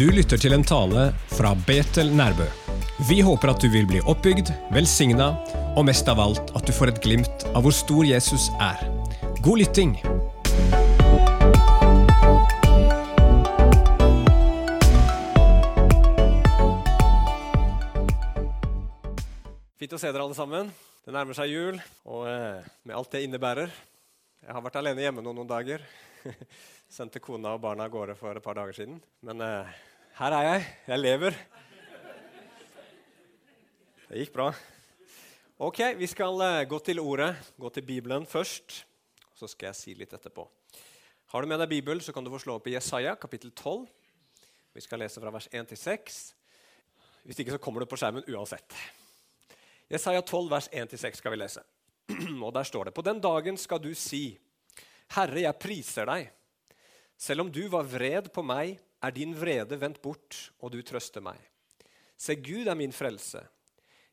Du lytter til en tale fra Betel Nærbø. Vi håper at du vil bli oppbygd, velsigna og mest av alt at du får et glimt av hvor stor Jesus er. God lytting! Fint å se dere alle sammen. Det nærmer seg jul, og eh, med alt det innebærer. Jeg har vært alene hjemme noen, noen dager. Sendte kona og barna av gårde for et par dager siden. Men eh, her er jeg. Jeg lever. Det gikk bra. Ok, Vi skal eh, gå til ordet, gå til Bibelen først. Så skal jeg si litt etterpå. Har du med deg Bibelen, så kan du få slå opp i Jesaja kapittel 12. Vi skal lese fra vers 1 til 6. Hvis ikke så kommer det på skjermen uansett. Jesaja 12, vers 1-6 skal vi lese. Og Der står det.: På den dagen skal du si, Herre, jeg priser deg. Selv om du var vred på meg, er din vrede vendt bort, og du trøster meg. Se, Gud er min frelse.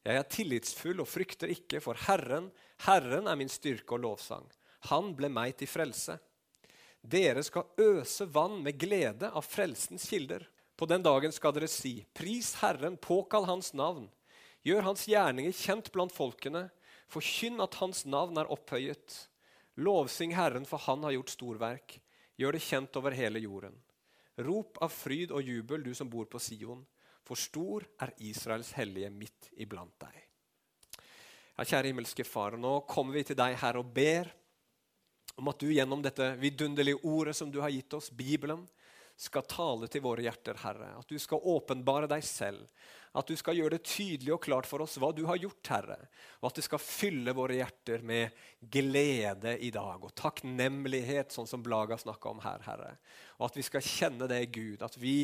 Jeg er tillitsfull og frykter ikke, for Herren, Herren er min styrke og lovsang. Han ble meg til frelse. Dere skal øse vann med glede av frelsens kilder. På den dagen skal dere si, pris Herren, påkall Hans navn. Gjør hans gjerninger kjent blant folkene. Forkynn at hans navn er opphøyet. Lovsyng Herren, for han har gjort storverk. Gjør det kjent over hele jorden. Rop av fryd og jubel, du som bor på Sion. For stor er Israels hellige midt iblant deg. Ja, kjære himmelske Far, nå kommer vi til deg, her og ber om at du gjennom dette vidunderlige ordet som du har gitt oss, Bibelen, skal tale til våre hjerter, Herre. At du skal åpenbare deg selv. At du skal gjøre det tydelig og klart for oss hva du har gjort, Herre. Og at det skal fylle våre hjerter med glede i dag og takknemlighet, sånn som Blaga snakka om her, Herre. Og at vi skal kjenne det, Gud. At vi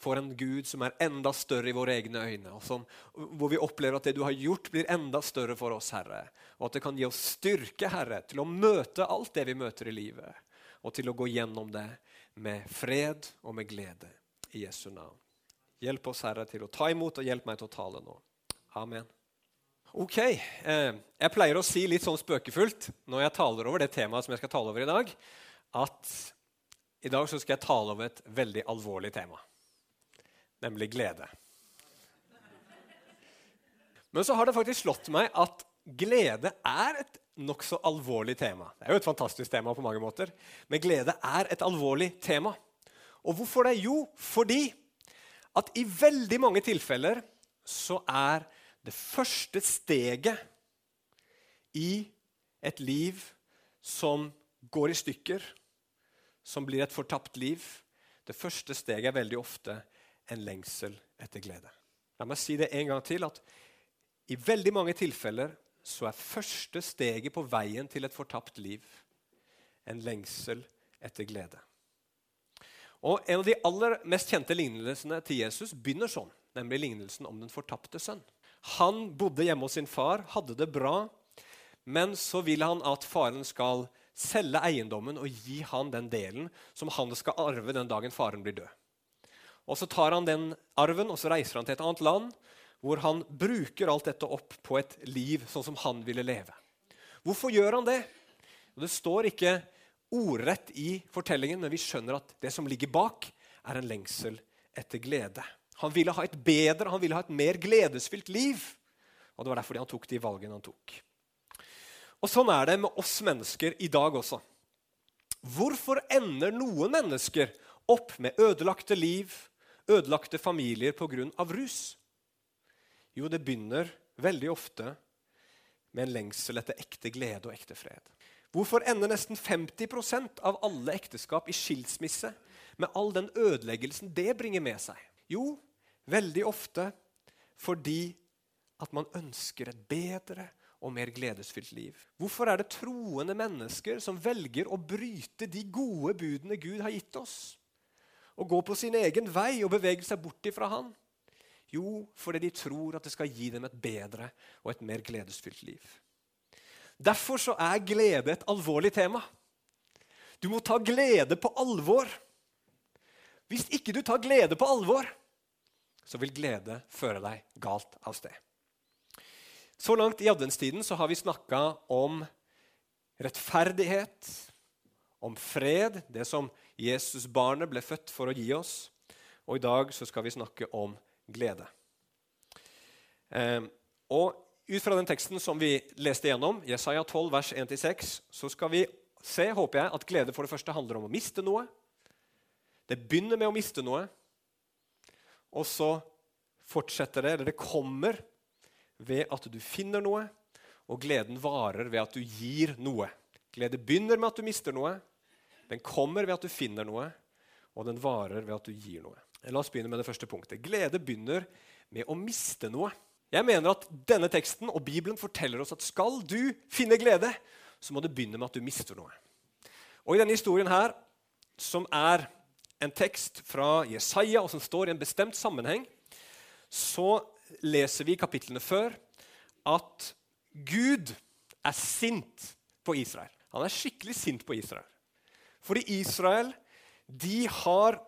får en Gud som er enda større i våre egne øyne. Og som, hvor vi opplever at det du har gjort, blir enda større for oss, Herre. Og at det kan gi oss styrke, Herre, til å møte alt det vi møter i livet. Og til å gå gjennom det med fred og med glede. I Jesu navn. Hjelp oss, Herre, til å ta imot, og hjelp meg til å tale nå. Amen. Ok, eh, Jeg pleier å si litt sånn spøkefullt når jeg taler over det temaet som jeg skal tale over i dag, at i dag så skal jeg tale over et veldig alvorlig tema, nemlig glede. Men så har det faktisk slått meg at glede er et nokså alvorlig tema. Det er jo et fantastisk tema på mange måter, men glede er et alvorlig tema. Og hvorfor det? Jo, fordi at i veldig mange tilfeller så er det første steget i et liv som går i stykker, som blir et fortapt liv Det første steget er veldig ofte en lengsel etter glede. La meg si det en gang til. at I veldig mange tilfeller så er første steget på veien til et fortapt liv en lengsel etter glede. Og En av de aller mest kjente lignelsene til Jesus begynner sånn, nemlig lignelsen om den fortapte sønn. Han bodde hjemme hos sin far, hadde det bra, men så vil han at faren skal selge eiendommen og gi han den delen som han skal arve den dagen faren blir død. Og Så tar han den arven og så reiser han til et annet land, hvor han bruker alt dette opp på et liv sånn som han ville leve. Hvorfor gjør han det? Det står ikke ordrett i fortellingen, men vi skjønner at det som ligger bak, er en lengsel etter glede. Han ville ha et bedre, han ville ha et mer gledesfylt liv. Og Det var derfor han tok de valgene han tok. Og Sånn er det med oss mennesker i dag også. Hvorfor ender noen mennesker opp med ødelagte liv, ødelagte familier pga. rus? Jo, det begynner veldig ofte med en lengsel etter ekte glede og ekte fred. Hvorfor ender nesten 50% av alle ekteskap i skilsmisse med all den ødeleggelsen det bringer med seg? Jo, veldig ofte fordi at man ønsker et bedre og mer gledesfylt liv. Hvorfor er det troende mennesker som velger å bryte de gode budene Gud har gitt oss? Og gå på sin egen vei og bevege seg bort ifra Han? Jo, fordi de tror at det skal gi dem et bedre og et mer gledesfylt liv. Derfor så er glede et alvorlig tema. Du må ta glede på alvor. Hvis ikke du tar glede på alvor, så vil glede føre deg galt av sted. Så langt i adventstiden så har vi snakka om rettferdighet, om fred, det som Jesusbarnet ble født for å gi oss. Og i dag så skal vi snakke om glede. Eh, og ut fra den teksten som vi leste gjennom, Jesaja 12, vers 1-6, så skal vi se, håper jeg, at glede for det første handler om å miste noe. Det begynner med å miste noe, og så fortsetter det, eller det kommer, ved at du finner noe, og gleden varer ved at du gir noe. Glede begynner med at du mister noe, den kommer ved at du finner noe, og den varer ved at du gir noe. La oss begynne med det første punktet. Glede begynner med å miste noe. Jeg mener at denne teksten og Bibelen forteller oss at skal du finne glede, så må det begynne med at du mister noe. Og I denne historien her, som er en tekst fra Jesaja, og som står i en bestemt sammenheng, så leser vi i kapitlene før at Gud er sint på Israel. Han er skikkelig sint på Israel. Fordi Israel de har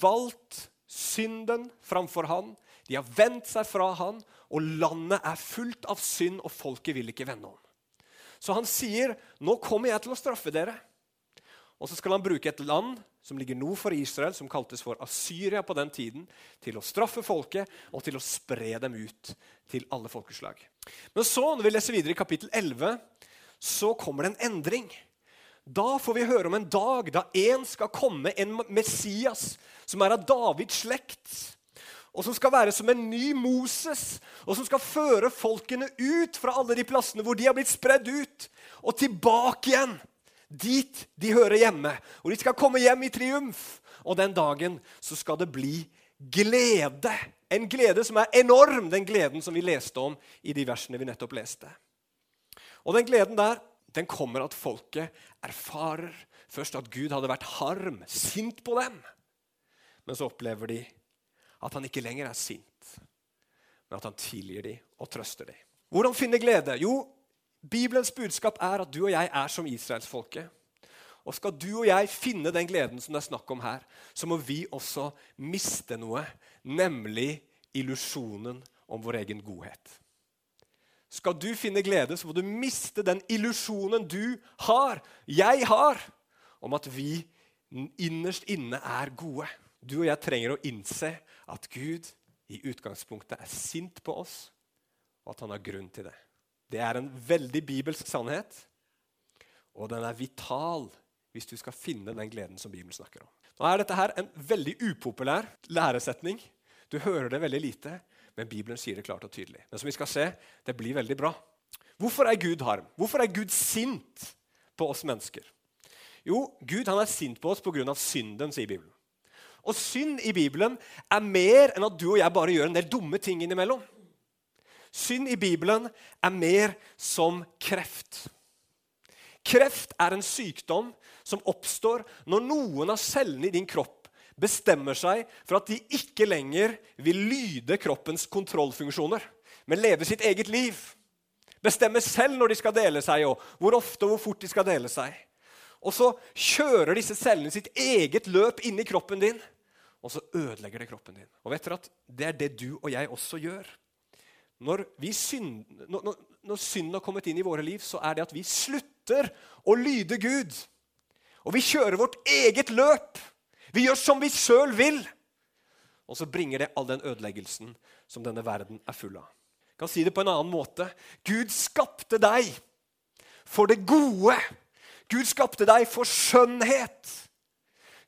valgt synden framfor han. De har vendt seg fra han, og landet er fullt av synd, og folket vil ikke vende om. Så han sier, 'Nå kommer jeg til å straffe dere.' Og så skal han bruke et land som ligger nord for Israel, som kaltes for Asyria på den tiden, til å straffe folket og til å spre dem ut til alle folkeslag. Men så, når vi leser videre i kapittel 11, så kommer det en endring. Da får vi høre om en dag da en skal komme, en Messias, som er av Davids slekt og som skal være som en ny Moses, og som skal føre folkene ut fra alle de plassene hvor de har blitt spredd ut, og tilbake igjen dit de hører hjemme. Og de skal komme hjem i triumf. Og den dagen så skal det bli glede. En glede som er enorm, den gleden som vi leste om i de versene vi nettopp leste. Og den gleden der, den kommer at folket erfarer først at Gud hadde vært harm, sint på dem. Men så opplever de at han ikke lenger er sint, men at han tilgir dem og trøster dem. Hvordan finne glede? Jo, Bibelens budskap er at du og jeg er som israelsfolket. Og skal du og jeg finne den gleden som det er snakk om her, så må vi også miste noe, nemlig illusjonen om vår egen godhet. Skal du finne glede, så må du miste den illusjonen du har, jeg har, om at vi innerst inne er gode. Du og jeg trenger å innse at Gud i utgangspunktet er sint på oss, og at han har grunn til det. Det er en veldig bibelsk sannhet, og den er vital hvis du skal finne den gleden som Bibelen snakker om. Nå er Dette her en veldig upopulær læresetning. Du hører det veldig lite, men Bibelen sier det klart og tydelig. Men som vi skal se, det blir veldig bra. Hvorfor er Gud harm? Hvorfor er Gud sint på oss mennesker? Jo, Gud han er sint på oss pga. synden, sier Bibelen. Og synd i Bibelen er mer enn at du og jeg bare gjør en del dumme ting innimellom. Synd i Bibelen er mer som kreft. Kreft er en sykdom som oppstår når noen av cellene i din kropp bestemmer seg for at de ikke lenger vil lyde kroppens kontrollfunksjoner, men leve sitt eget liv. Bestemmer selv når de skal dele seg, og hvor ofte og hvor fort de skal dele seg. Og så kjører disse cellene sitt eget løp inni kroppen din og så ødelegger det kroppen din. Og vet dere at Det er det du og jeg også gjør. Når, synd, når, når synden har kommet inn i våre liv, så er det at vi slutter å lyde Gud. Og vi kjører vårt eget løp. Vi gjør som vi sjøl vil. Og så bringer det all den ødeleggelsen som denne verden er full av. Jeg kan si det på en annen måte. Gud skapte deg for det gode. Gud skapte deg for skjønnhet.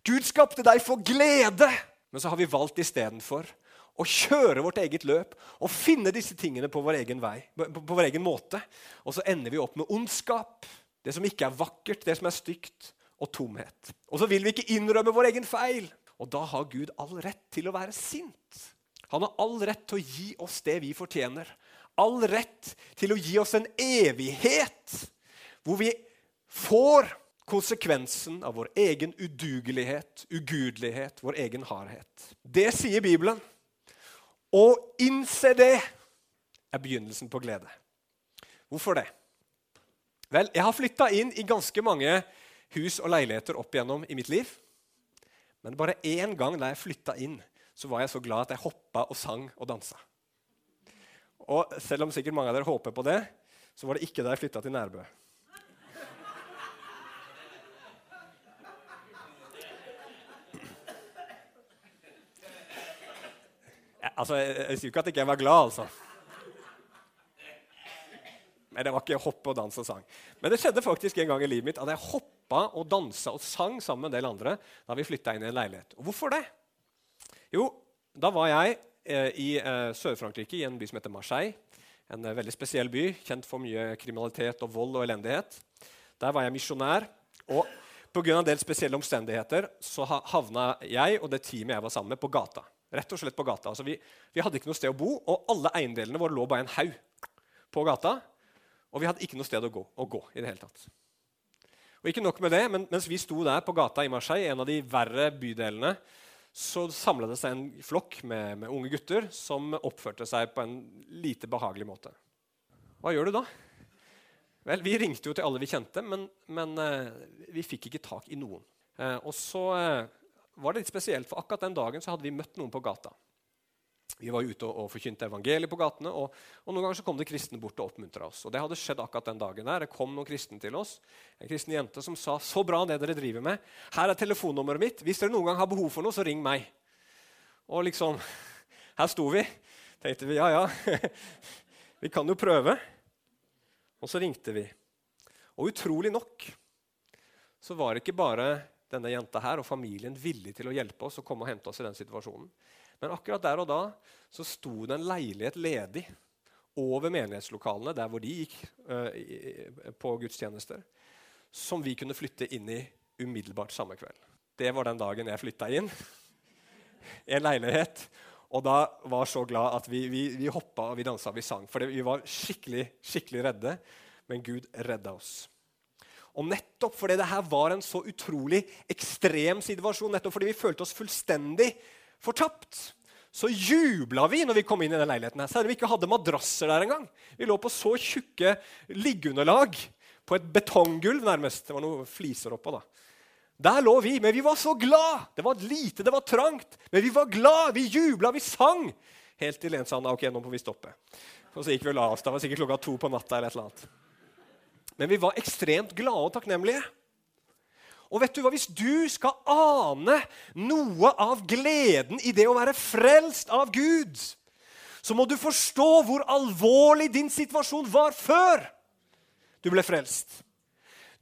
Gud skapte deg for glede. Men så har vi valgt istedenfor å kjøre vårt eget løp og finne disse tingene på vår egen vei, på, vår egen måte. Og så ender vi opp med ondskap, det som ikke er vakkert, det som er stygt, og tomhet. Og så vil vi ikke innrømme vår egen feil. Og da har Gud all rett til å være sint. Han har all rett til å gi oss det vi fortjener. All rett til å gi oss en evighet hvor vi får konsekvensen av vår egen udugelighet, ugudelighet, vår egen hardhet. Det sier Bibelen. Å innse det er begynnelsen på glede. Hvorfor det? Vel, jeg har flytta inn i ganske mange hus og leiligheter opp igjennom i mitt liv. Men bare én gang da jeg flytta inn, så var jeg så glad at jeg hoppa og sang og dansa. Og selv om sikkert mange av dere håper på det, så var det ikke da jeg flytta til Nærbø. Altså, jeg, jeg sier ikke at jeg ikke var glad, altså. Men det var ikke hopp og dans og sang. Men det skjedde faktisk en gang i livet mitt at jeg hoppa og dansa og sang sammen med en del andre da vi flytta inn i en leilighet. Og hvorfor det? Jo, da var jeg eh, i eh, Sør-Frankrike, i en by som heter Marseille. En eh, veldig spesiell by, kjent for mye kriminalitet og vold og elendighet. Der var jeg misjonær. og Pga. en del spesielle omstendigheter så havna jeg og det teamet jeg var sammen med, på gata. Rett og slett på gata. Altså, vi, vi hadde ikke noe sted å bo, og alle eiendelene våre lå bare en haug på gata. Og vi hadde ikke noe sted å gå, å gå i det hele tatt. Og ikke nok med det, men Mens vi sto der på gata i Marseille, en av de verre bydelene, så samla det seg en flokk med, med, unge gutter som oppførte seg på en lite behagelig måte. Hva gjør du da? Vel, Vi ringte jo til alle vi kjente, men, men uh, vi fikk ikke tak i noen. Uh, og så uh, var det litt spesielt, for akkurat den dagen så hadde vi møtt noen på gata. Vi var ute og, forkynte evangeliet på gatene, og, og, noen ganger så kom det kristne bort og oppmuntra oss. Og Det hadde skjedd akkurat den dagen. der. Det kom noen kristne til oss, en kristen jente som sa så bra det dere driver med. Her er telefonnummeret mitt. Hvis dere noen gang har behov for noe, så ring meg. Og liksom, Her sto vi. Tenkte vi ja, ja. vi kan jo prøve. Og så ringte vi. Og utrolig nok så var ikke bare denne jenta her og familien villig til å hjelpe oss og komme og hente oss i den situasjonen. Men akkurat der og da så sto det en leilighet ledig over menighetslokalene, der hvor de gikk uh, på gudstjenester, som vi kunne flytte inn i umiddelbart samme kveld. Det var den dagen jeg flytta inn i en leilighet. Og da var så glad at vi, vi, vi hoppa og vi dansa og vi sang. For vi var skikkelig, skikkelig redde, men Gud redda oss. Og nettopp fordi det her var en så utrolig ekstrem situasjon, nettopp fordi vi følte oss fullstendig fortapt, så jubla vi når vi kom inn i den leiligheten. her, Selv om vi ikke hadde madrasser der engang. Vi lå på så tjukke liggeunderlag på et betonggulv nærmest. Det var noen fliser oppå. da. Der lå vi, men vi var så glad! Det var lite, det var trangt, men vi var glad, vi jubla, vi sang! Helt til en sa ok, nå må vi stoppe. Og så gikk vi og la oss. Det var sikkert klokka to på natta. eller et eller annet. Men vi var ekstremt glade og takknemlige. Og vet du hva, Hvis du skal ane noe av gleden i det å være frelst av Gud, så må du forstå hvor alvorlig din situasjon var før du ble frelst.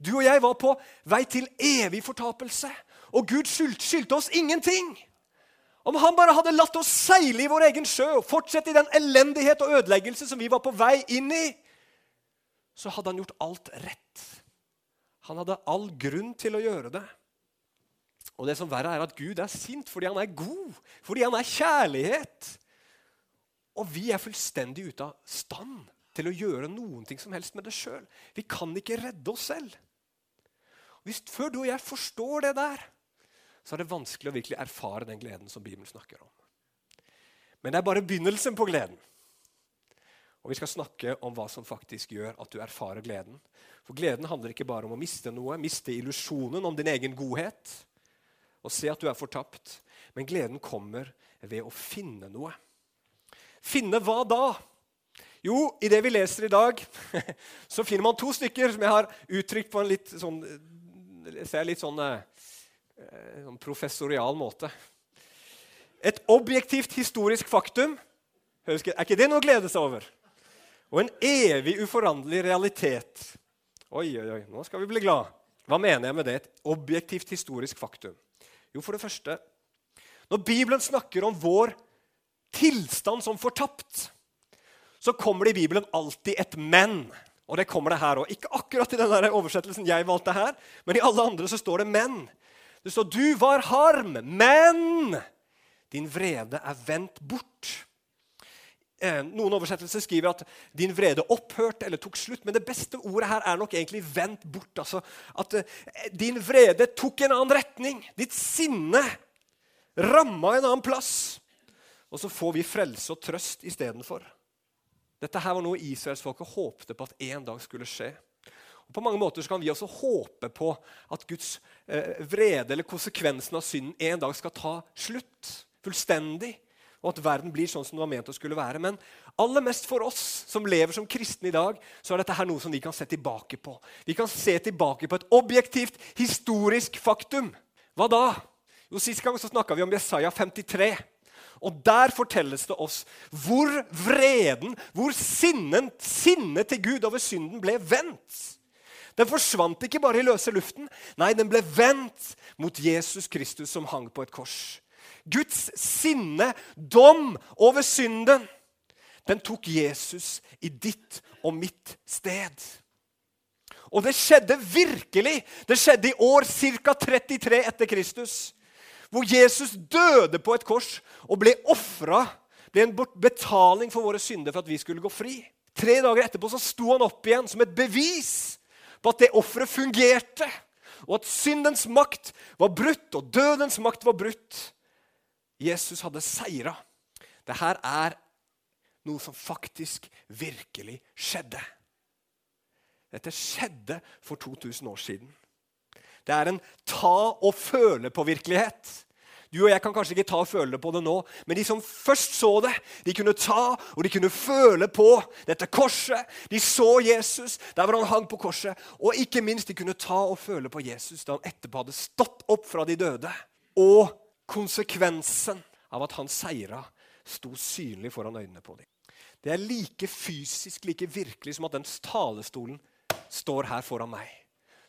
Du og jeg var på vei til evig fortapelse, og Gud skyldte oss ingenting. Om han bare hadde latt oss seile i vår egen sjø og fortsette i den elendighet og ødeleggelse som vi var på vei inn i, så hadde han gjort alt rett. Han hadde all grunn til å gjøre det. Og det som verre er at Gud er sint fordi han er god, fordi han er kjærlighet. Og vi er fullstendig ute av stand til å gjøre noen ting som helst med det sjøl. Vi kan ikke redde oss selv. Hvis Før du og jeg forstår det der, så er det vanskelig å virkelig erfare den gleden som Bibelen snakker om. Men det er bare begynnelsen på gleden. Og vi skal snakke om hva som faktisk gjør at du erfarer gleden. For gleden handler ikke bare om å miste noe, miste illusjonen om din egen godhet og se at du er fortapt. Men gleden kommer ved å finne noe. Finne hva da? Jo, i det vi leser i dag, så finner man to stykker som jeg har uttrykt på en litt sånn, litt sånn, eh, sånn professorial måte. Et objektivt historisk faktum. Er ikke det noe å glede seg over? Og en evig uforanderlig realitet. Oi, oi, oi, nå skal vi bli glad. Hva mener jeg med det? Et objektivt historisk faktum. Jo, for det første Når Bibelen snakker om vår tilstand som fortapt, så kommer det i Bibelen alltid et 'men'. Og det kommer det her òg. Ikke akkurat i den oversettelsen jeg valgte her, men i alle andre så står det 'men'. Det står 'du var harm, men din vrede er vendt bort'. Eh, noen oversettelser skriver at din vrede opphørte eller tok slutt. Men det beste ordet her er nok egentlig 'vendt bort'. Altså at eh, din vrede tok en annen retning. Ditt sinne ramma en annen plass. Og så får vi frelse og trøst istedenfor. Dette her var noe israelsfolket håpte på at en dag skulle skje. Og på mange måter kan vi også håpe på at Guds eh, vrede eller konsekvensen av synden en dag skal ta slutt. Fullstendig og at verden blir sånn som den var ment å skulle være. Men aller mest for oss som lever som kristne i dag, så er dette her noe som vi kan se tilbake på. Vi kan se tilbake på et objektivt, historisk faktum. Hva da? Jo, Sist gang så snakka vi om Jesaja 53. Og der fortelles det oss hvor vreden, hvor sinnet sinnet til Gud over synden ble vendt. Den forsvant ikke bare i løse luften. Nei, den ble vendt mot Jesus Kristus som hang på et kors. Guds sinne, dom over synden, den tok Jesus i ditt og mitt sted. Og det skjedde virkelig. Det skjedde i år ca. 33 etter Kristus. Hvor Jesus døde på et kors og ble ofra. Ble en betaling for våre synder for at vi skulle gå fri. Tre dager etterpå så sto han opp igjen som et bevis på at det offeret fungerte. Og at syndens makt var brutt, og dødens makt var brutt. Jesus hadde seira. Dette er noe som faktisk virkelig skjedde. Dette skjedde for 2000 år siden. Det er en ta-og-føle-på-virkelighet. Du og jeg kan kanskje ikke ta og føle på det nå, men de som først så det, de kunne ta og de kunne føle på dette korset. De så Jesus der hvor han hang på korset. Og ikke minst, de kunne ta og føle på Jesus da han etterpå hadde stått opp fra de døde. Og konsekvensen av at han seira, sto synlig foran øynene på dem. Det er like fysisk, like virkelig som at den talestolen står her foran meg.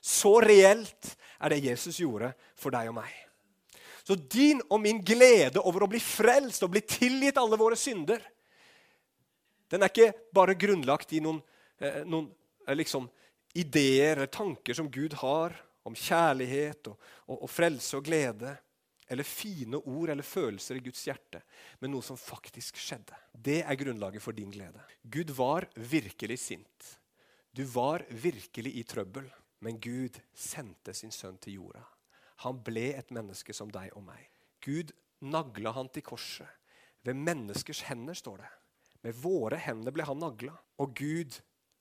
Så reelt er det Jesus gjorde for deg og meg. Så din og min glede over å bli frelst og bli tilgitt alle våre synder, den er ikke bare grunnlagt i noen, eh, noen eh, liksom, ideer eller tanker som Gud har om kjærlighet og, og, og frelse og glede, eller fine ord eller følelser i Guds hjerte, men noe som faktisk skjedde. Det er grunnlaget for din glede. Gud var virkelig sint. Du var virkelig i trøbbel, men Gud sendte sin sønn til jorda. Han ble et menneske som deg og meg. Gud nagla han til korset. Ved menneskers hender, står det. Med våre hender ble han nagla. Og Gud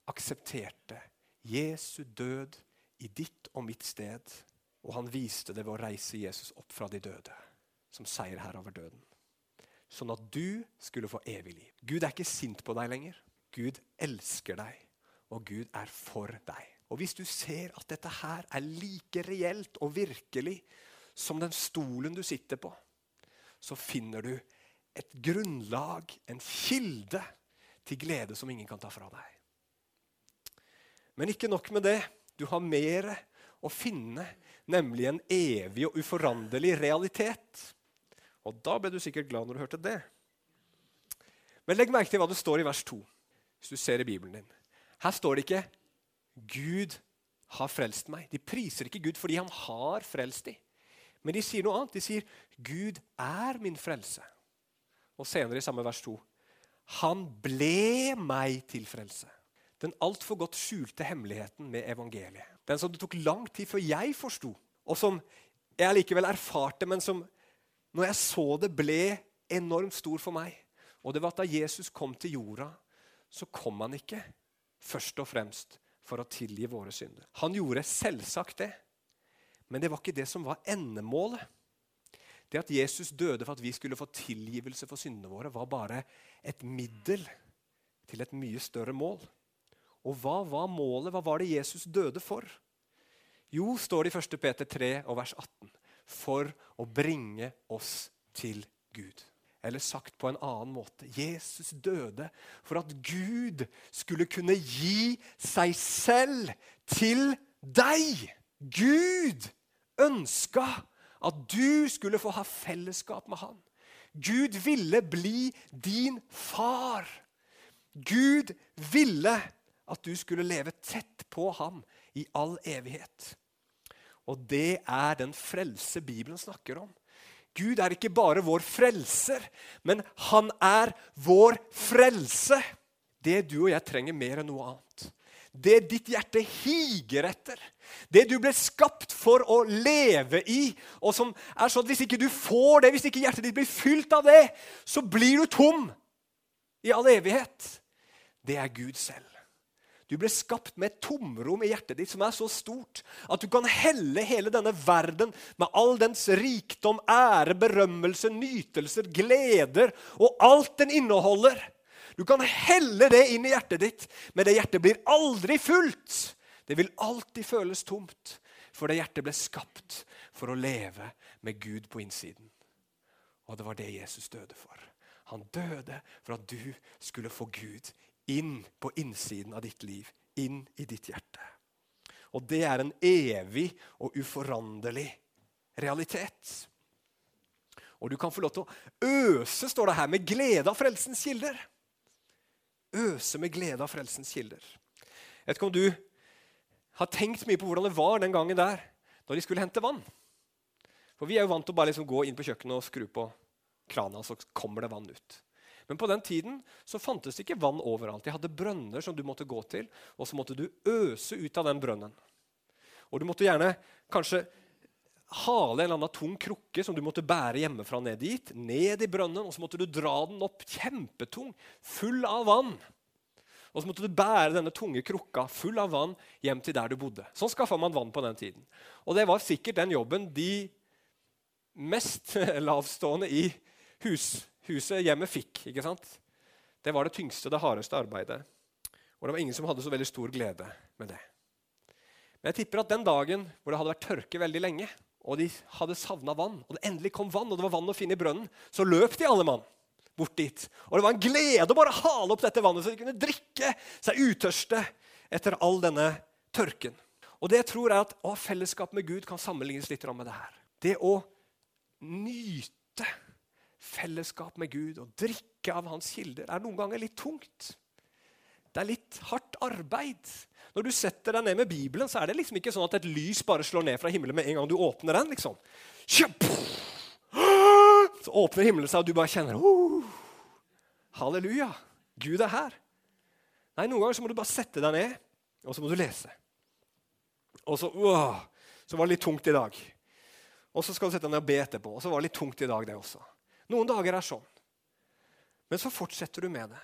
aksepterte Jesu død i ditt og mitt sted. Og han viste det ved å reise Jesus opp fra de døde, som seier her over døden. Sånn at du skulle få evig liv. Gud er ikke sint på deg lenger. Gud elsker deg og Gud er for deg. Og Hvis du ser at dette her er like reelt og virkelig som den stolen du sitter på, så finner du et grunnlag, en kilde, til glede som ingen kan ta fra deg. Men ikke nok med det. Du har mer å finne, nemlig en evig og uforanderlig realitet. Og da ble du sikkert glad når du hørte det. Men legg merke til hva det står i vers 2, hvis du ser i Bibelen din. Her står det ikke 'Gud har frelst meg'. De priser ikke Gud fordi han har frelst dem. Men de sier noe annet. De sier 'Gud er min frelse'. Og senere i samme vers 2 'Han ble meg til frelse'. Den altfor godt skjulte hemmeligheten med evangeliet. Den som det tok lang tid før jeg forsto, og som jeg likevel erfarte, men som når jeg så det, ble enormt stor for meg. Og det var at da Jesus kom til jorda, så kom han ikke først og fremst for å tilgi våre synder. Han gjorde selvsagt det, men det var ikke det som var endemålet. Det at Jesus døde for at vi skulle få tilgivelse for syndene våre, var bare et middel til et mye større mål. Og hva var målet? Hva var det Jesus døde for? Jo, står det i 1. Peter 3 og vers 18, for å bringe oss til Gud. Eller sagt på en annen måte Jesus døde for at Gud skulle kunne gi seg selv til deg. Gud ønska at du skulle få ha fellesskap med han. Gud ville bli din far. Gud ville at du skulle leve tett på ham i all evighet. Og det er den frelse Bibelen snakker om. Gud er ikke bare vår frelser, men han er vår frelse. Det du og jeg trenger mer enn noe annet. Det ditt hjerte higer etter. Det du ble skapt for å leve i. og som er sånn at Hvis ikke du får det, hvis ikke hjertet ditt blir fylt av det, så blir du tom i all evighet. Det er Gud selv. Du ble skapt med et tomrom i hjertet ditt som er så stort at du kan helle hele denne verden med all dens rikdom, ære, berømmelse, nytelser, gleder og alt den inneholder. Du kan helle det inn i hjertet ditt, men det hjertet blir aldri fullt. Det vil alltid føles tomt, for det hjertet ble skapt for å leve med Gud på innsiden. Og det var det Jesus døde for. Han døde for at du skulle få Gud inn på innsiden av ditt liv, inn i ditt hjerte. Og det er en evig og uforanderlig realitet. Og du kan få lov til å øse, står det her, med glede av frelsens kilder. Øse med glede av frelsens kilder. Jeg vet ikke om du har tenkt mye på hvordan det var den gangen der, når de skulle hente vann. For vi er jo vant til å bare liksom gå inn på kjøkkenet og skru på krana, så kommer det vann ut. Men på den tiden så fantes det ikke vann overalt. De hadde brønner som du måtte gå til, og så måtte du øse ut av den brønnen. Og du måtte gjerne kanskje hale en eller annen tung krukke som du måtte bære hjemmefra ned dit, ned i brønnen, og så måtte du dra den opp kjempetung, full av vann. Og så måtte du bære denne tunge krukka full av vann hjem til der du bodde. Sånn skaffa man vann på den tiden. Og det var sikkert den jobben de mest lavstående i hus, huset hjemmet fikk. ikke sant? Det var det tyngste, det hardeste arbeidet. Og det var ingen som hadde så veldig stor glede med det. Men jeg tipper at den dagen hvor det hadde vært tørke veldig lenge, og de hadde savna vann, og det endelig kom vann, og det var vann å finne i brønnen, så løp de alle mann bort dit. Og det var en glede å bare hale opp dette vannet, så de kunne drikke seg utørste etter all denne tørken. Og det jeg tror er at å, Fellesskap med Gud kan sammenlignes litt med det her. Det å nyte fellesskap med Gud og drikke av hans kilder er noen ganger litt tungt. Det er litt hardt arbeid. Når du setter deg ned med Bibelen, så er det liksom ikke sånn at et lys bare slår ned fra himmelen med en gang du åpner den. liksom. Så åpner himmelen seg, og du bare kjenner oh, Halleluja! Gud er her. Nei, Noen ganger så må du bare sette deg ned, og så må du lese. Og så, oh, så var det litt tungt i dag. Og så skal du sette deg ned og be etterpå. Og så var det litt tungt i dag, det også. Noen dager er sånn. Men så fortsetter du med det.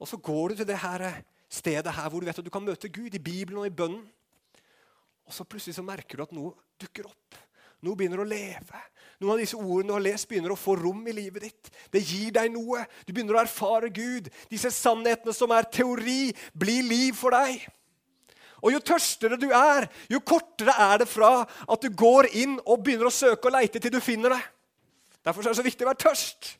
Og så går du til det her stedet her hvor du vet at du kan møte Gud i Bibelen og i bønnen. Og så plutselig så merker du at noe dukker opp. Noe begynner å leve. Noen av disse ordene du har lest, begynner å få rom i livet ditt. Det gir deg noe. Du begynner å erfare Gud. Disse sannhetene som er teori, blir liv for deg. Og Jo tørstere du er, jo kortere er det fra at du går inn og begynner å søke og leite til du finner det. Derfor er det så viktig å være tørst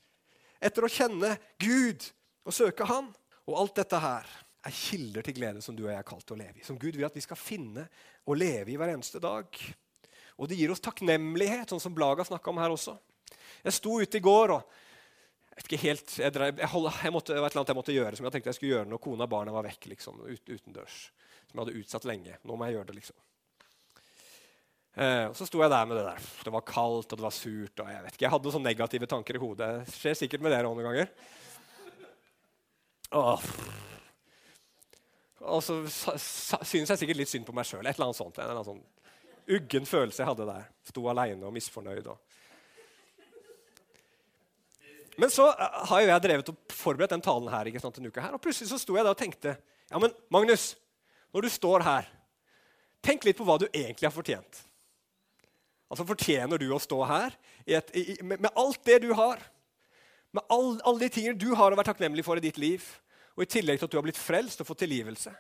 etter å kjenne Gud og søke Han. Og alt dette her er kilder til glede som du og jeg er kalt til å leve i. Som Gud vil at vi skal finne og leve i hver eneste dag. Og det gir oss takknemlighet, sånn som Blaga snakka om her også. Jeg sto ute i går og jeg vet ikke helt, jeg, drev, jeg, holdt, jeg måtte, var et eller jeg måtte gjøre som jeg tenkte jeg skulle gjøre når kona og barna var vekk. liksom, ut, utendørs. Som jeg hadde utsatt lenge. Nå må jeg gjøre det, liksom. Eh, og Så sto jeg der med det der. Det var kaldt og det var surt. og Jeg vet ikke, jeg hadde sånne negative tanker i hodet. Det skjer sikkert med dere noen ganger. Åh. Og så synes jeg sikkert litt synd på meg sjøl. Et eller annet sånt. En eller annen sånn uggen følelse jeg hadde der. Sto aleine og misfornøyd. Og men så eh, har jo jeg drevet og forberedt den talen her, ikke sant, en uke her, og plutselig så sto jeg der og tenkte ja, men Magnus, når du står her, tenk litt på hva du egentlig har fortjent. Altså, Fortjener du å stå her et, i, med, med, alt det du har? Med all, alle de tingene du har å være takknemlig for i ditt liv? Og i tillegg til at du har blitt frelst og fått tilgivelse.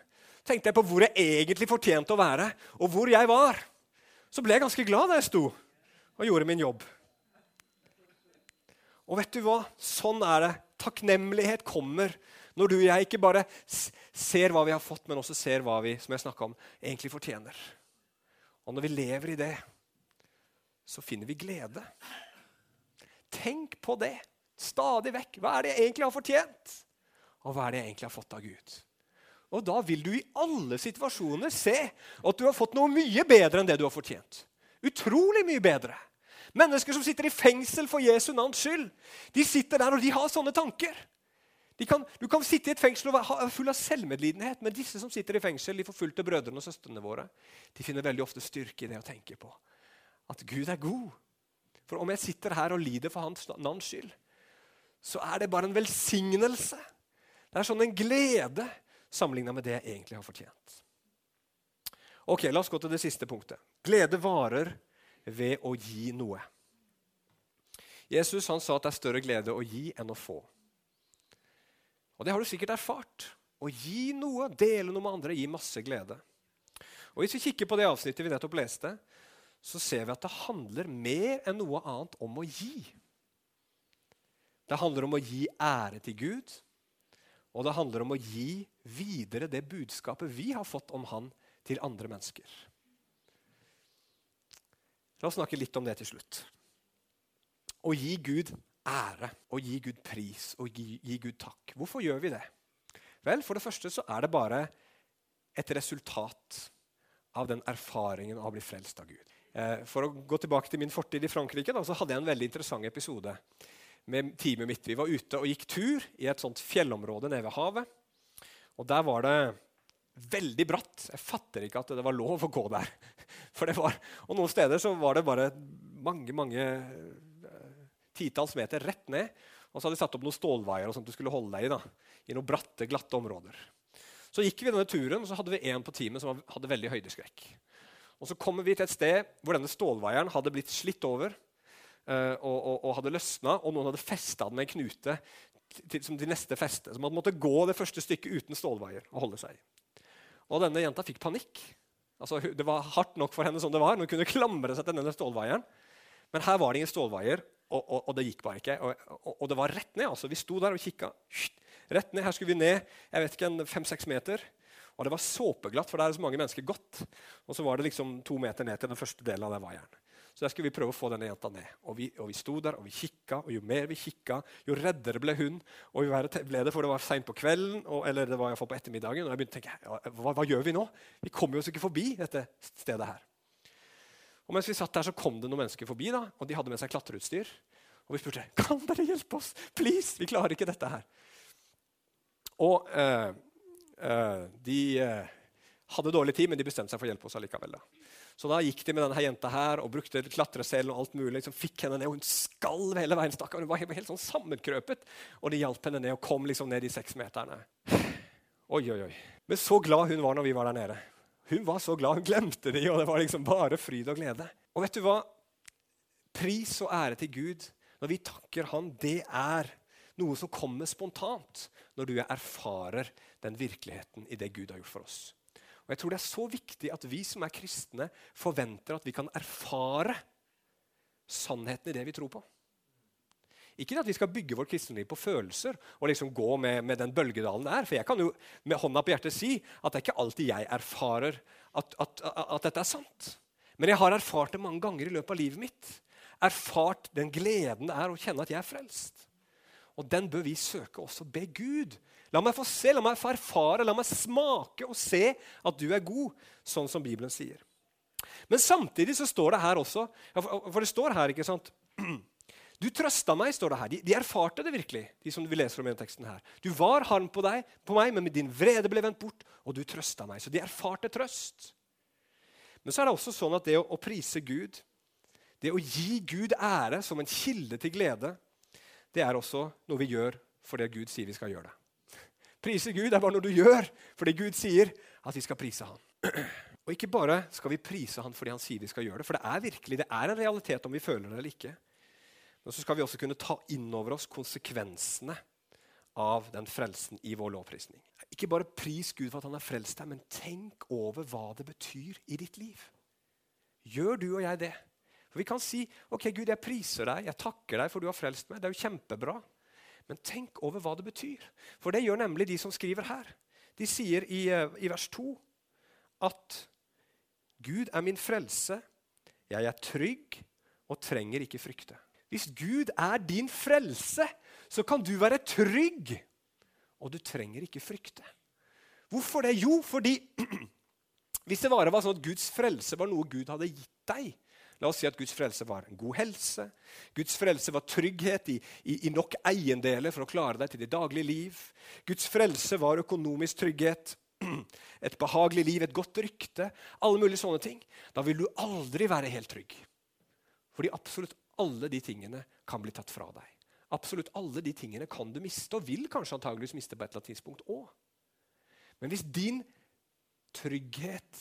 tenkte jeg på hvor jeg egentlig fortjente å være, og hvor jeg var. Så ble jeg ganske glad da jeg sto og gjorde min jobb. Og vet du hva? Sånn er det. Takknemlighet kommer når du og jeg ikke bare ser hva vi har fått, men også ser hva vi som jeg om, egentlig fortjener. Og når vi lever i det, så finner vi glede. Tenk på det stadig vekk. Hva er det jeg egentlig har fortjent? Og hva er det jeg egentlig har fått av Gud? Og da vil du i alle situasjoner se at du har fått noe mye bedre enn det du har fortjent. Utrolig mye bedre. Mennesker som sitter i fengsel for Jesu navns skyld. De sitter der og de har sånne tanker. Kan, du kan sitte i et fengsel og være full av selvmedlidenhet, men disse som sitter i fengsel, de forfulgte brødrene og søstrene våre, de finner veldig ofte styrke i det å tenke på at Gud er god. For om jeg sitter her og lider for hans navns skyld, så er det bare en velsignelse. Det er sånn en glede sammenligna med det jeg egentlig har fortjent. Ok, La oss gå til det siste punktet. Glede varer ved å gi noe. Jesus han sa at det er større glede å gi enn å få. Og Det har du sikkert erfart. Å gi noe, dele noe med andre, gir masse glede. Og Hvis vi kikker på det avsnittet vi nettopp leste, så ser vi at det handler mer enn noe annet om å gi. Det handler om å gi ære til Gud. Og det handler om å gi videre det budskapet vi har fått om Han, til andre mennesker. La oss snakke litt om det til slutt. Å gi Gud ære, å gi Gud pris og gi, gi Gud takk. Hvorfor gjør vi det? Vel, For det første så er det bare et resultat av den erfaringen av å bli frelst av Gud. Eh, for å gå tilbake til min fortid i Frankrike da, så hadde jeg en veldig interessant episode med teamet mitt. Vi var ute og gikk tur i et sånt fjellområde nede ved havet. Og der var det veldig bratt. Jeg fatter ikke at det var lov å gå der. For det var, og noen steder så var det bare mange, mange eh, titalls meter rett ned. Og så hadde de satt opp noen stålveier og sånt du skulle holde deg i. da, i noen bratte, glatte områder. Så gikk vi denne turen, og så hadde vi en på teamet som hadde veldig høydeskrekk. Og Så kommer vi til et sted hvor denne stålvaieren hadde blitt slitt over uh, og, og, og, hadde løsna, og noen hadde festa den med en knute til, som til neste feste. Så man måtte gå det første stykket uten stålvaier og holde seg. Og denne jenta fikk panikk. Altså, det var hardt nok for henne som det var. Hun kunne klamre seg til denne stålvaieren. Men her var det ingen stålvaier, og, og, og, det gikk bare ikke. Og, det var rett ned. altså. Vi sto der og kikka. Rett ned. Her skulle vi ned jeg vet ikke, fem-seks meter. Og det var såpeglatt, for der er så mange mennesker gått. Og så var det liksom to meter ned til den første delen av den vaieren. Så der skulle vi prøve å få denne jenta ned. Og vi, og vi sto der og vi kikka, og jo mer vi kikka, jo reddere ble hun. Og jo verre ble det, for det var seint på kvelden, og, eller det var i hvert fall på ettermiddagen. Og jeg begynte å tenke hva, hva gjør vi nå? Vi kommer jo oss ikke forbi dette stedet her. Og mens vi satt der, så kom det noen mennesker forbi, da, og de hadde med seg klatreutstyr. Og vi spurte kan dere hjelpe oss. Please, vi klarer ikke dette her. Og eh, de eh, hadde dårlig tid, men de bestemte seg for å hjelpe oss allikevel. Da. Så da gikk de med denne jenta her og brukte klatreselen og alt mulig. Liksom, fikk henne ned, og Hun skalv hele veien. Stakkar. Hun var helt, helt sånn sammenkrøpet. Og de hjalp henne ned og kom liksom ned de seks meterne. Oi, oi, oi. Men så glad hun var når vi var der nede. Hun var så glad, hun glemte de, og det var liksom bare fryd og glede. Og vet du hva? Pris og ære til Gud når vi takker Han, det er noe som kommer spontant når du erfarer den virkeligheten i det Gud har gjort for oss. Og jeg tror Det er så viktig at vi som er kristne, forventer at vi kan erfare sannheten i det vi tror på. Ikke at vi skal bygge vårt kristenliv på følelser og liksom gå med, med, den bølgedalen det er. For jeg kan jo med hånda på hjertet si at det er ikke alltid jeg erfarer at, at, at dette er sant. Men jeg har erfart det mange ganger i løpet av livet mitt. Erfart den gleden det er å kjenne at jeg er frelst. Og den bør vi søke også. Be Gud. La meg få se, la meg få erfare, la meg smake og se at du er god, sånn som Bibelen sier. Men samtidig så står det her også For det står her, ikke sant Du trøsta meg, står det her. De, de, erfarte det virkelig, de som vi leser om i den teksten her. Du var harm på, deg, på meg, men din vrede ble vendt bort, og du trøsta meg. Så de erfarte trøst. Men så er det også sånn at det å, å prise Gud, det å gi Gud ære som en kilde til glede, det er også noe vi gjør fordi Gud sier vi skal gjøre det. Prise Gud er bare noe du gjør fordi Gud sier at vi skal prise Han. Og ikke bare skal vi prise Han fordi Han sier vi skal gjøre det, for det er virkelig, det er en realitet om vi føler det eller ikke. Men så skal vi også kunne ta inn over oss konsekvensene av den frelsen i vår lovprisning. Ikke bare pris Gud for at han har frelst deg, men tenk over hva det betyr i ditt liv. Gjør du og jeg det? For Vi kan si ok Gud, jeg priser deg, jeg takker deg for du har frelst meg. Det er jo kjempebra. Men tenk over hva det betyr. For det gjør nemlig de som skriver her. De sier i, eh, i vers 2 at Gud er min frelse, jeg er trygg og trenger ikke frykte. Hvis Gud er din frelse, så kan du være trygg, og du trenger ikke frykte. Hvorfor det? Jo, fordi hvis det var sånn at Guds frelse var noe Gud hadde gitt deg, La oss si at Guds frelse var god helse. Guds frelse var trygghet i, i, i nok eiendeler for å klare deg til det daglige liv. Guds frelse var økonomisk trygghet, et behagelig liv, et godt rykte. Alle mulige sånne ting. Da vil du aldri være helt trygg. Fordi absolutt alle de tingene kan bli tatt fra deg. Absolutt alle de tingene kan du miste, og vil kanskje antageligvis miste på et eller annet tidspunkt òg. Men hvis din trygghet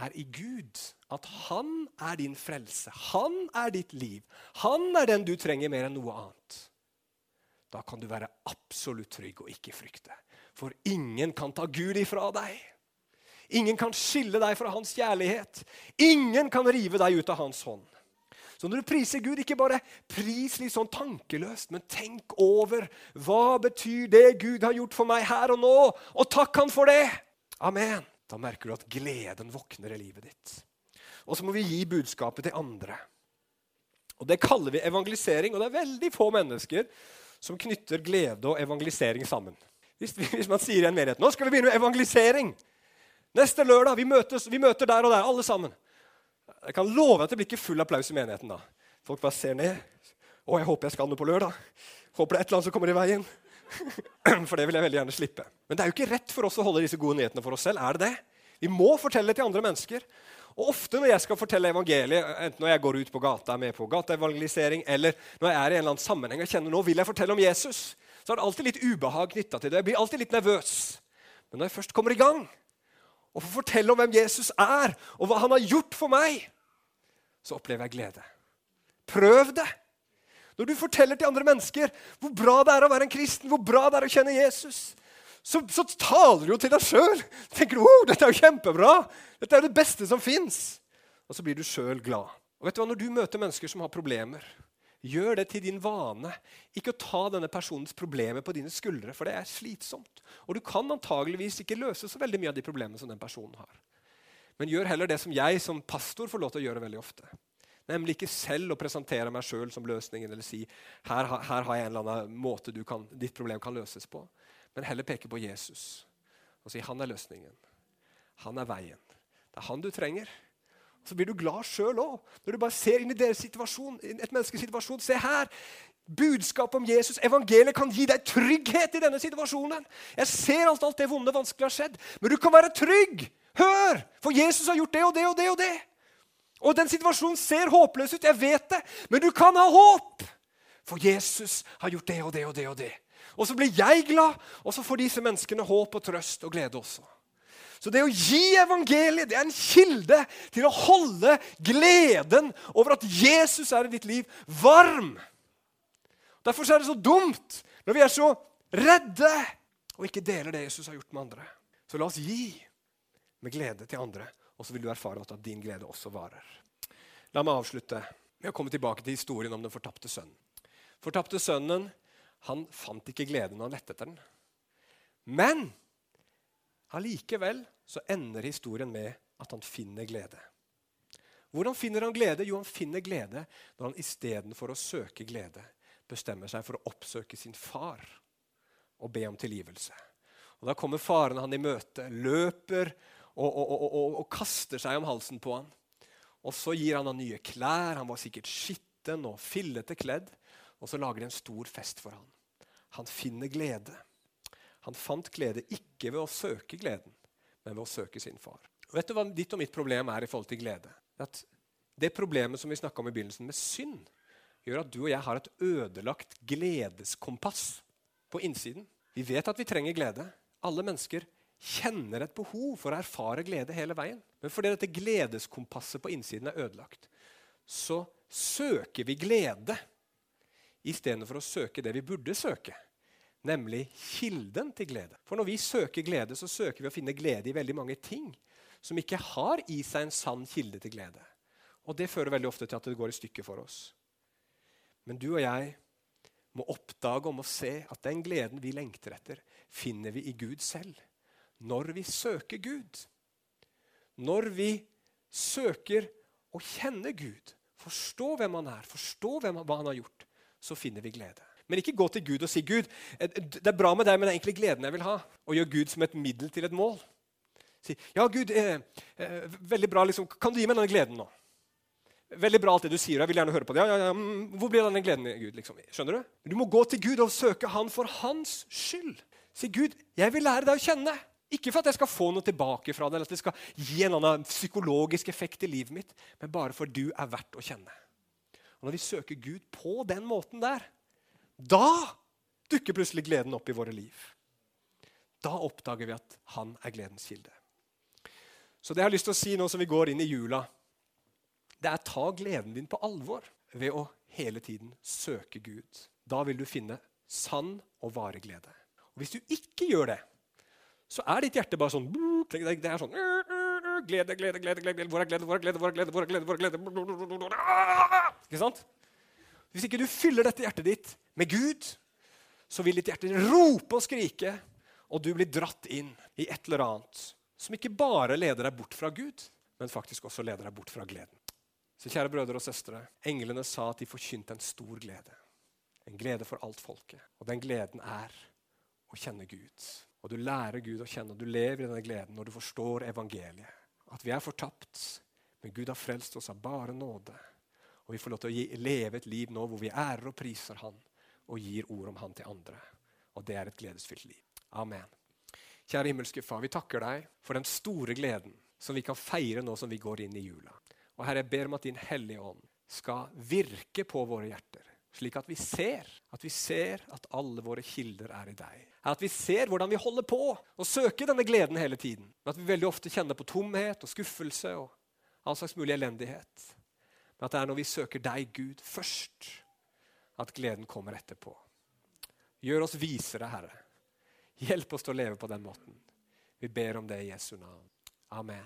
er i Gud. At han er din frelse. Han er ditt liv. Han er den du trenger mer enn noe annet. Da kan du være absolutt trygg og ikke frykte. For ingen kan ta Gud ifra deg. Ingen kan skille deg fra hans kjærlighet. Ingen kan rive deg ut av hans hånd. Så når du priser Gud, ikke bare pris litt sånn tankeløst, men tenk over hva betyr det Gud har gjort for meg her og nå, og takk Han for det! Amen. Da merker du at gleden våkner i livet ditt. Og så må vi gi budskapet til andre. Og Det kaller vi evangelisering, og det er veldig få mennesker som knytter glede og evangelisering sammen. Hvis, hvis man sier i en menighet nå skal vi begynne med evangelisering Neste lørdag vi, møtes, vi møter der og der, alle sammen. Jeg kan love at det blir ikke full applaus i menigheten da. Folk bare ser ned. Å, jeg håper jeg skal noe på lørdag. Håper det er et eller annet som kommer i veien. For det vil jeg veldig gjerne slippe. Men det er jo ikke rett for oss å holde disse gode nyhetene for oss selv. er det det? Vi må fortelle til andre mennesker. Og ofte når jeg skal fortelle evangeliet, enten når jeg går ut på gata er med på gateevangelisering, eller når jeg er i en eller annen sammenheng og kjenner nå vil jeg fortelle om Jesus, så er det alltid litt ubehag knytta til det. Jeg blir alltid litt nervøs. Men når jeg først kommer i gang og får fortelle om hvem Jesus er, og hva han har gjort for meg, så opplever jeg glede. Prøv det! Når du forteller til andre mennesker hvor bra det er å være en kristen, hvor bra det er å kjenne Jesus, så, så taler du jo til deg sjøl. Tenker du, oh, dette er jo kjempebra. Dette er jo det beste som fins. Og så blir du sjøl glad. Og vet du hva, Når du møter mennesker som har problemer, gjør det til din vane. Ikke å ta denne personens problemer på dine skuldre, for det er slitsomt. Og du kan antageligvis ikke løse så veldig mye av de problemene som den personen har. Men gjør heller det som jeg som pastor får lov til å gjøre veldig ofte. Nemlig ikke selv å presentere meg sjøl som løsningen eller si her, her, har jeg en eller annen måte kan, ditt problem kan løses på men heller peke på Jesus og si han er løsningen. Han er veien. Det er han du trenger. Så blir du glad sjøl òg, når du bare ser inn i deres situasjon. et menneskes situasjon. Se her! Budskapet om Jesus, evangeliet, kan gi deg trygghet i denne situasjonen. Jeg ser alt, alt det vonde vanskelig har skjedd, men du kan være trygg. Hør! For Jesus har gjort det og det og det og det. Og den situasjonen ser håpløs ut, jeg vet det, men du kan ha håp. For Jesus har gjort det og det og det og det. Og så blir jeg glad, og så får disse menneskene håp og trøst og glede også. Så det å gi evangeliet det er en kilde til å holde gleden over at Jesus er i ditt liv, varm. Derfor er det så dumt når vi er så redde og ikke deler det Jesus har gjort med andre. Så la oss gi med glede til andre, og så vil du erfare at din glede også varer. La meg avslutte med å komme tilbake til historien om den fortapte sønnen. Fortapte sønnen han fant ikke gleden når han lette etter den. Men allikevel så ender historien med at han finner glede. Hvordan finner han glede? Jo, han finner glede når han istedenfor å søke glede bestemmer seg for å oppsøke sin far og be om tilgivelse. Og Da kommer faren han i møte, løper og, og, og, og kaster seg om halsen på han. Og Så gir han han nye klær. Han var sikkert skitten og fillete kledd. Og så lager de en stor fest for han. Han finner glede. Han fant glede ikke ved å søke gleden, men ved å søke sin far. Vet du hva ditt og mitt problem er i forhold til glede? At Det problemet som vi om i begynnelsen med synd, gjør at du og jeg har et ødelagt gledeskompass på innsiden. Vi vet at vi trenger glede. Alle mennesker kjenner et behov for å erfare glede hele veien. Men fordi dette gledeskompasset på innsiden er ødelagt, så søker vi glede istedenfor å søke det vi burde søke, nemlig kilden til glede. For når vi søker glede, så søker vi å finne glede i veldig mange ting som ikke har i seg en sann kilde til glede. Og det fører veldig ofte til at det går i stykker for oss. Men du og jeg må oppdage om å se at den gleden vi lengter etter, finner vi i Gud selv. Når vi søker Gud. Når vi søker å kjenne Gud, forstå hvem han er, forstå hvem, hva han har gjort, så finner vi glede. Men ikke gå til Gud og si Gud, eh, det er bra med deg, men det er egentlig gleden jeg vil ha. Og gjør Gud som et middel til et mål. Si ja, Gud, eh, eh, veldig bra, liksom, kan du gi meg denne gleden nå? Veldig bra alt det du sier. jeg vil gjerne høre på det. Ja, ja, ja, mm, hvor blir denne gleden, Gud? Liksom? Skjønner Du Du må gå til Gud og søke Han for hans skyld. Si, Gud, jeg vil lære deg å kjenne. Ikke for at jeg skal få noe tilbake fra det, eller at det skal gi en annen psykologisk effekt i livet mitt, men bare for du er verdt å kjenne. Og Når vi søker Gud på den måten der, da dukker plutselig gleden opp i våre liv. Da oppdager vi at han er gledens kilde. Så det jeg har lyst til å si nå som vi går inn i jula, det er ta gleden din på alvor ved å hele tiden søke Gud. Da vil du finne sann og vare glede. Og Hvis du ikke gjør det, så er ditt hjerte bare sånn Det er sånn Glede, glede, glede, glede. Hvor er glede, hvor er glede, hvor er glede? hvor er glede, hvor er glede? Ikke sant? Hvis ikke du fyller dette hjertet ditt med Gud, så vil ditt hjerte rope og skrike, og du blir dratt inn i et eller annet som ikke bare leder deg bort fra Gud, men faktisk også leder deg bort fra gleden. Så kjære brødre og søstre, englene sa at de forkynte en stor glede. En glede for alt folket. Og den gleden er å kjenne Gud. Og du lærer Gud å kjenne, og du lever i denne gleden når du forstår evangeliet. At vi er fortapt, men Gud har frelst oss av bare nåde. Og vi får lov til å gi, leve et liv nå hvor vi ærer og priser Han og gir ord om Han til andre. Og det er et gledesfylt liv. Amen. Kjære himmelske Far, vi takker deg for den store gleden som vi kan feire nå som vi går inn i jula. Og Herre, jeg ber om at Din Hellige Ånd skal virke på våre hjerter, slik at vi ser at vi ser at alle våre kilder er i deg. At vi ser hvordan vi holder på å søke denne gleden hele tiden. Men at vi veldig ofte kjenner på tomhet og skuffelse og all slags mulig elendighet. Men at det er når vi søker deg, Gud, først, at gleden kommer etterpå. Gjør oss visere, Herre. Hjelp oss til å leve på den måten. Vi ber om det i Jesu navn. Amen.